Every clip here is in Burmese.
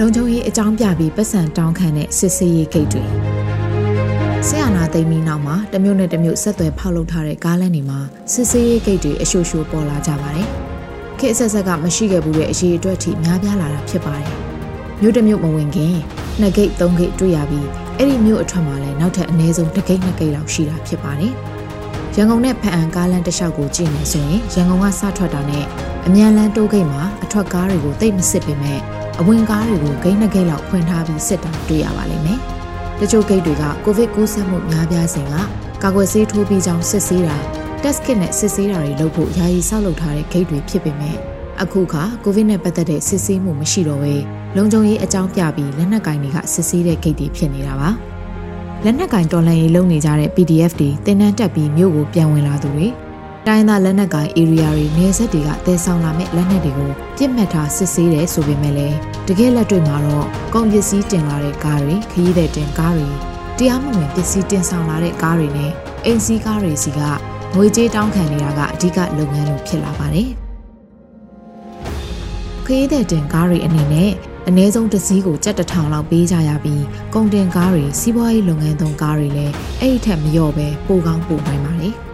လုံခြုံရေးအကြောင်းပြပြီးပတ်စံတောင်းခံတဲ့စစ်စေးရေးဂိတ်တွေဆရာနာသိမ်းပြီးနောက်မှာတမျိုးနဲ့တမျိုးဆက်သွယ်ဖောက်လုပ်ထားတဲ့ကားလမ်းတွေမှာစစ်စေးရေးဂိတ်တွေအရှို့ရှို့ပေါ်လာကြပါတယ်။ခေတ်အဆက်ဆက်ကမရှိခဲ့ဘူးတဲ့အရေးအတွက်ထိများပြားလာတာဖြစ်ပါတယ်။မြို့တစ်မြို့မဝင်ခင်နှစ်ဂိတ်သုံးဂိတ်တွေ့ရပြီးအဲ့ဒီမြို့အထွက်မှာလည်းနောက်ထပ်အနည်းဆုံးတစ်ဂိတ်နှစ်ဂိတ်လောက်ရှိတာဖြစ်ပါတယ်။ရန်ကုန်နဲ့ဖအံကားလမ်းတစ်လျှောက်ကိုကြည့်နေဆိုရင်ရန်ကုန်ကစထွက်တာနဲ့အမြန်လန်းတိုးဂိတ်မှာအထွက်ကားတွေကိုတိတ်မစစ်ပေမဲ့ အဝင်ကားတွေကိုဂိတ်နှစ်ဂိတ်လောက်ဖွင့်ထားပြီးစစ်တာတွေ့ရပါလိမ့်မယ်။တချို့ဂိတ်တွေကကိုဗစ်ကူးစက်မှုများပြားစဉ်ကကာကွယ်ဆေးထိုးပြီးကြောင်းစစ်ဆေးတာ test kit နဲ့စစ်ဆေးတာတွေလုပ်ဖို့ယာယီဆောက်လုပ်ထားတဲ့ဂိတ်တွေဖြစ်ပေမဲ့အခုခါကိုဗစ်နဲ့ပတ်သက်တဲ့စစ်ဆေးမှုမရှိတော့ဘဲလုံခြုံရေးအကြောင်းပြပြီးလက်နက်ကင်တွေကစစ်ဆေးတဲ့ဂိတ်တွေဖြစ်နေတာပါ။လက်နက်ကင်တော်လှန်ရေးလုပ်နေကြတဲ့ PDF တွေတင်နန်းတက်ပြီးမြို့ကိုပြန်ဝင်လာသူတွေ တိုင်းသားလက်နက်ကိုင် area တွေနေဆက်တွေကတည်ဆောင်လာမဲ့လက်နက်တွေကိုပြစ်မှတ်ထားစစ်ဆေးတယ်ဆိုပေမဲ့လည်းတကယ်လက်တွေ့မှာတော့ကုန်ပစ္စည်းတင်လာတဲ့ကားတွေခရီးသည်တင်ကားတွေတရားမဝင်ပစ္စည်းတင်ဆောင်လာတဲ့ကားတွေနဲ့အိမ်စီးကားတွေစီကငွေကြေးတောင်းခံနေတာကအဓိကလုပ်ငန်းလိုဖြစ်လာပါတယ်။ခရီးသည်တင်ကားတွေအနေနဲ့အနည်းဆုံးတစ်စီးကိုကြက်တထောင်လောက်ပေးကြရပြီးကုန်တင်ကားတွေစီးပွားရေးလုပ်ငန်းသုံးကားတွေလည်းအဲ့ဒီထက်မလျော့ပဲပိုကောင်းပိုနိုင်ပါတယ်။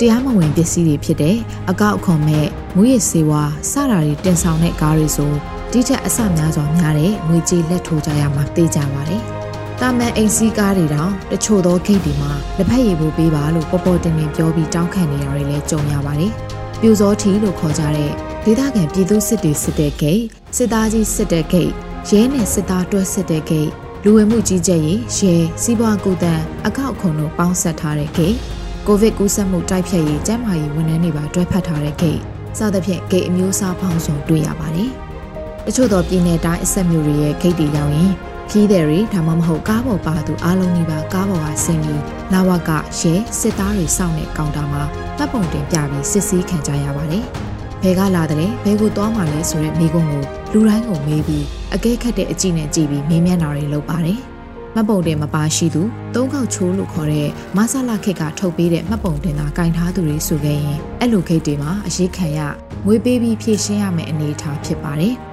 တရားမဝင်ပစ္စည်းတွေဖြစ်တဲ့အကောက်အခွန်မဲ့မူရစ်စေဝါစတာတွေတင်ဆောင်တဲ့ကားတွေဆိုဒီထက်အဆများစွာများတဲ့ငွေကြေးလက်ထိုးကြရမှာသိကြပါတယ်။တာမန်အိမ်စီးကားတွေတောင်တချို့သောဂိတ်တွေမှာလက်ဖက်ရည်ဖို့ပေးပါလို့ပေါ်ပေါ်တင်တင်ပြောပြီးတောင်းခံနေတာတွေလည်းကြုံရပါတယ်။ပြူစောထီလို့ခေါ်ကြတဲ့ဒေသခံပြည်သူစစ်တွေစစ်တဲ့ဂိတ်စစ်သားကြီးစစ်တဲ့ဂိတ်ရဲနဲ့စစ်သားတွဲစစ်တဲ့ဂိတ်လူဝင်မှုကြီးကြပ်ရေးရဲစီးပွားကူတန်းအကောက်ခွန်တို့ပေါင်းဆက်ထားတဲ့ဂိတ် ကိုဗစ်ကူးစက်မှုတိုက်ဖျက်ရေးကျန်းမာရေးဝန်ထမ်းတွေပါတွဲဖက်ထားတဲ့ဂိတ်စသဖြင့်ဂိတ်အမျိုးအစားပေါင်းစုံတွေ့ရပါတယ်။တချို့သောပြည်내တိုင်းအဆက်မျိုးတွေရဲ့ဂိတ်တွေရောက်ရင်ခီးတဲ့တွေဒါမှမဟုတ်ကားပေါ်ပါသူအားလုံးကြီးပါကားပေါ်ကဆင်းပြီးလာဝကရဲစစ်သားတွေစောင့်တဲ့ကောင်တာမှာတပ်ပုံတင်ပြပြီးစစ်ဆေးခံကြရပါတယ်။ဘယ်ကလာတယ်ဘယ်ကိုသွားမှလဲဆိုတဲ့မိကုံးကိုလူတိုင်းကိုမေးပြီးအကဲခတ်တဲ့အကြည့်နဲ့ကြည့်ပြီးမေးမြန်းတာတွေလုပ်ပါတယ်။ မှတ်ပုံတင်မပါရှိသူသုံးခေါက်ချိုးလို့ခေါ်တဲ့မဆလာခက်ကထုတ်ပေးတဲ့မှတ်ပုံတင်သာကင်ထားသူတွေဆိုခဲ့ရင်အဲ့လိုခိတ်တွေမှာအရေးခံရငွေပေးပြီးဖြည့်ရှင်းရမယ့်အနေအထားဖြစ်ပါတယ်။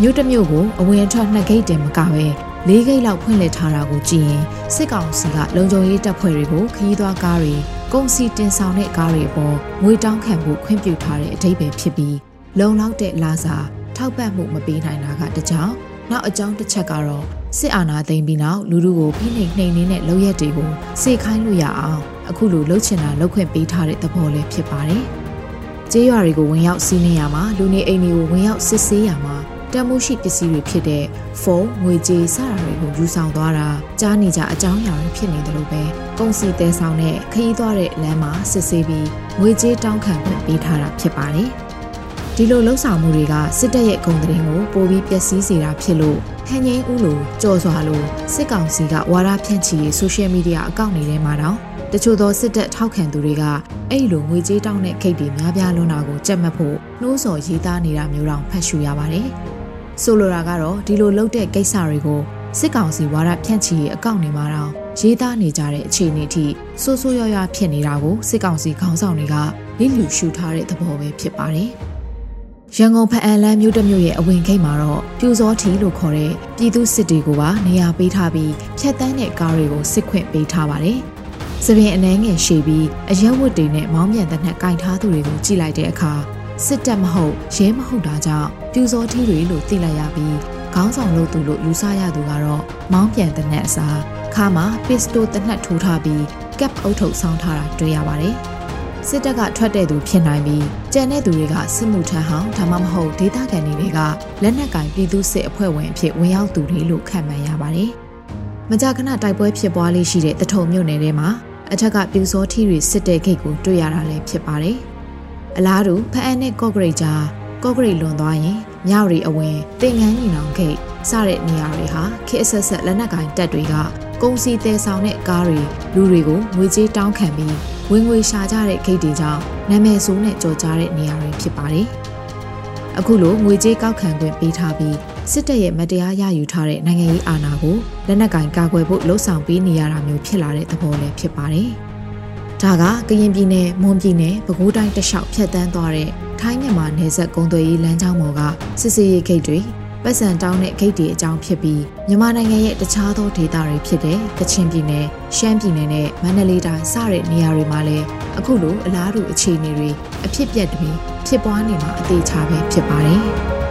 မြို့တစ်မြို့ကိုအဝင်အထွက်နှစ်ဂိတ်တင်မကပဲလေးဂိတ်လောက်ဖွင့်လှစ်ထားတာကိုကြည့်ရင်စစ်ကောင်စီကလုံခြုံရေးတပ်ဖွဲ့တွေကိုခရီးသွားကားတွေကုန်စီတင်ဆောင်တဲ့ကားတွေအပေါ်ငွေတောင်းခံဖို့ခွင့်ပြုထားတဲ့အဓိပ္ပာယ်ဖြစ်ပြီးလုံလောက်တဲ့လာစာထောက်ပံ့မှုမပေးနိုင်တာကတကြောင်နောက်အကြောင်းတစ်ချက်ကတော့ စစ်အာဏာသိမ်းပြီးနောက်လူလူကိုဖိနှိပ်နှိမ်နှင်းတဲ့လုပ်ရက်တွေကိုစေခိုင်းလို့ရအောင်အခုလိုလှုပ်ချင်တာလှုပ်ခွင့်ပေးထားတဲ့သဘောလေးဖြစ်ပါတယ်။ကျေးရွာတွေကိုဝင်ရောက်စီးနှင်းရမှာလူနေအိမ်တွေကိုဝင်ရောက်စစ်ဆေးရမှာတန်မိုးရှိပစ္စည်းတွေဖြစ်တဲ့ဖုန်းငွေကြေးစတာတွေကိုယူဆောင်သွားတာကြားနေကြအကြောင်းအရာတွေဖြစ်နေတယ်လို့ပဲကုန်စည်တဲဆောင်တဲ့ခရီးသွားတဲ့လမ်းမှာစစ်ဆေးပြီးငွေကြေးတောင်းခံခွင့်ပေးထားတာဖြစ်ပါတယ်။ဒီလိုလှုပ်ဆောင်မှုတွေကစစ်တပ်ရဲ့ဂုဏ်သတင်းကိုပိုပြီးပျက်စီးစေတာဖြစ်လို့ ဟန်ငိမ့်ဦးလိုကြော်စွာလို့စစ်ကောင်စီကဝါဒဖြန့်ချီရေးဆိုရှယ်မီဒီယာအကောင့်တွေထဲမှာတော့တချို့သောစစ်တပ်ထောက်ခံသူတွေကအဲ့လိုငွေကြေးတောင်းတဲ့ခိတ်တွေများပြားလွန်းတာကိုကြက်မှတ်ဖို့နှိုးဆော်ရေးသားနေတာမျိုးတောင်ဖတ်ရှုရပါတယ်။ဆိုလိုတာကတော့ဒီလိုလုပ်တဲ့ကိစ္စတွေကိုစစ်ကောင်စီဝါဒဖြန့်ချီရေးအကောင့်တွေမှာတော့ရေးသားနေကြတဲ့အခြေအနေထိဆိုးဆိုးရွားရွားဖြစ်နေတာကိုစစ်ကောင်စီခေါင်းဆောင်တွေကလိလူရှုထားတဲ့သဘောပဲဖြစ်ပါတယ်။ ရန်ကုန်ဖအံလန်းမြို့တစ်မြို့ရဲ့အဝင်ဂိတ်မှာတော့ပြူစောထီလို့ခေါ်တဲ့ပြည်သူစစ်တွေကိုပါနေရာပေးထားပြီးဖြတ်တန်းတဲ့ကားတွေကိုစစ်ခွင့်ပေးထားပါတယ်။စပင်အနှဲငယ်ရှည်ပြီးအရက်ဝတ်တွေနဲ့မောင်းပြန်တဲ့နှက်ကင်ထားသူတွေကိုကြည့်လိုက်တဲ့အခါစစ်တပ်မဟုတ်ရဲမဟုတ်တာကြောင့်ပြူစောထီတွေလို့သိလိုက်ရပြီးခေါင်းဆောင်လို့သူလို့ယူဆရသူကတော့မောင်းပြန်တဲ့နှက်အစားခါမှာပစ္စတိုတနက်ထိုးထားပြီးကပ်အုပ်ထုတ်ဆောင်းထားတာတွေ့ရပါတယ်။ စစ်တပ်ကထွက်တဲ့သူဖြစ်နိုင်ပြီးကြံတဲ့သူတွေကစစ်မှုထမ်းဟောင်းဒါမှမဟုတ်ဒေသခံတွေကလက်နက်ကင်ပြည်သူစစ်အဖွဲ့ဝင်အဖြစ်ဝင်ရောက်သူတွေလို့ခန့်မှန်းရပါတယ်။မကြာခဏတိုက်ပွဲဖြစ်ပွားလေးရှိတဲ့တထုံမြို့နယ်ထဲမှာအထက်ကပြူစောထီတွေစစ်တဲ့ဂိတ်ကိုတွေ့ရတာလည်းဖြစ်ပါတယ်။အလားတူဖအံနဲ့ကော့ဂရိတ်ကြားကော့ဂရိတ်လွန်သွားရင်မြောက်ရီအဝင်တင်ငန်းညီနောင်ဂိတ်စတဲ့နေရာတွေဟာခေအဆက်ဆက်လက်နက်ကင်တပ်တွေကကုန်စည်တဲဆောင်တဲ့ကားတွေလူတွေကိုငွေကြေးတောင်းခံပြီး ဝင်ငွေရှာကြတဲ့ဂိတ်တွေကြောင့်နာမည်ဆိုးနဲ့ကြော်ကြားတဲ့နေရာတွေဖြစ်ပါတယ်။အခုလိုငွေကြေးကောက်ခံခွင့်ပေးထားပြီးစစ်တပ်ရဲ့မတရားရယူထားတဲ့နိုင်ငံရေးအာဏာကိုလက်နက်ကင်ကာကွယ်ဖို့လှုံ့ဆော်ပေးနေရတာမျိုးဖြစ်လာတဲ့သဘောလည်းဖြစ်ပါတယ်။ဒါကကရင်ပြည်နယ်မွန်ပြည်နယ်ပဲခူးတိုင်းတလျှောက်ဖြတ်တန်းသွားတဲ့ထိုင်းမြန်မာနယ်စပ်ကုန်းသွယ်ရေးလမ်းကြောင်းပေါ်ကစစ်စေးရေးဂိတ်တွေ ပတ်စံတောင်းတဲ့ဂိတ်တွေအကြောင်းဖြစ်ပြီးမြန်မာနိုင်ငံရဲ့တခြားသောဒေသတွေဖြစ်တဲ့ကချင်ပြည်နယ်၊ရှမ်းပြည်နယ်နဲ့မန္တလေးတိုင်းစတဲ့နေရာတွေမှာလည်းအခုလိုအလားတူအခြေအနေတွေအဖြစ်ပြက်တွေဖြစ်ပွားနေမှာအသေးချာပဲဖြစ်ပါတယ်။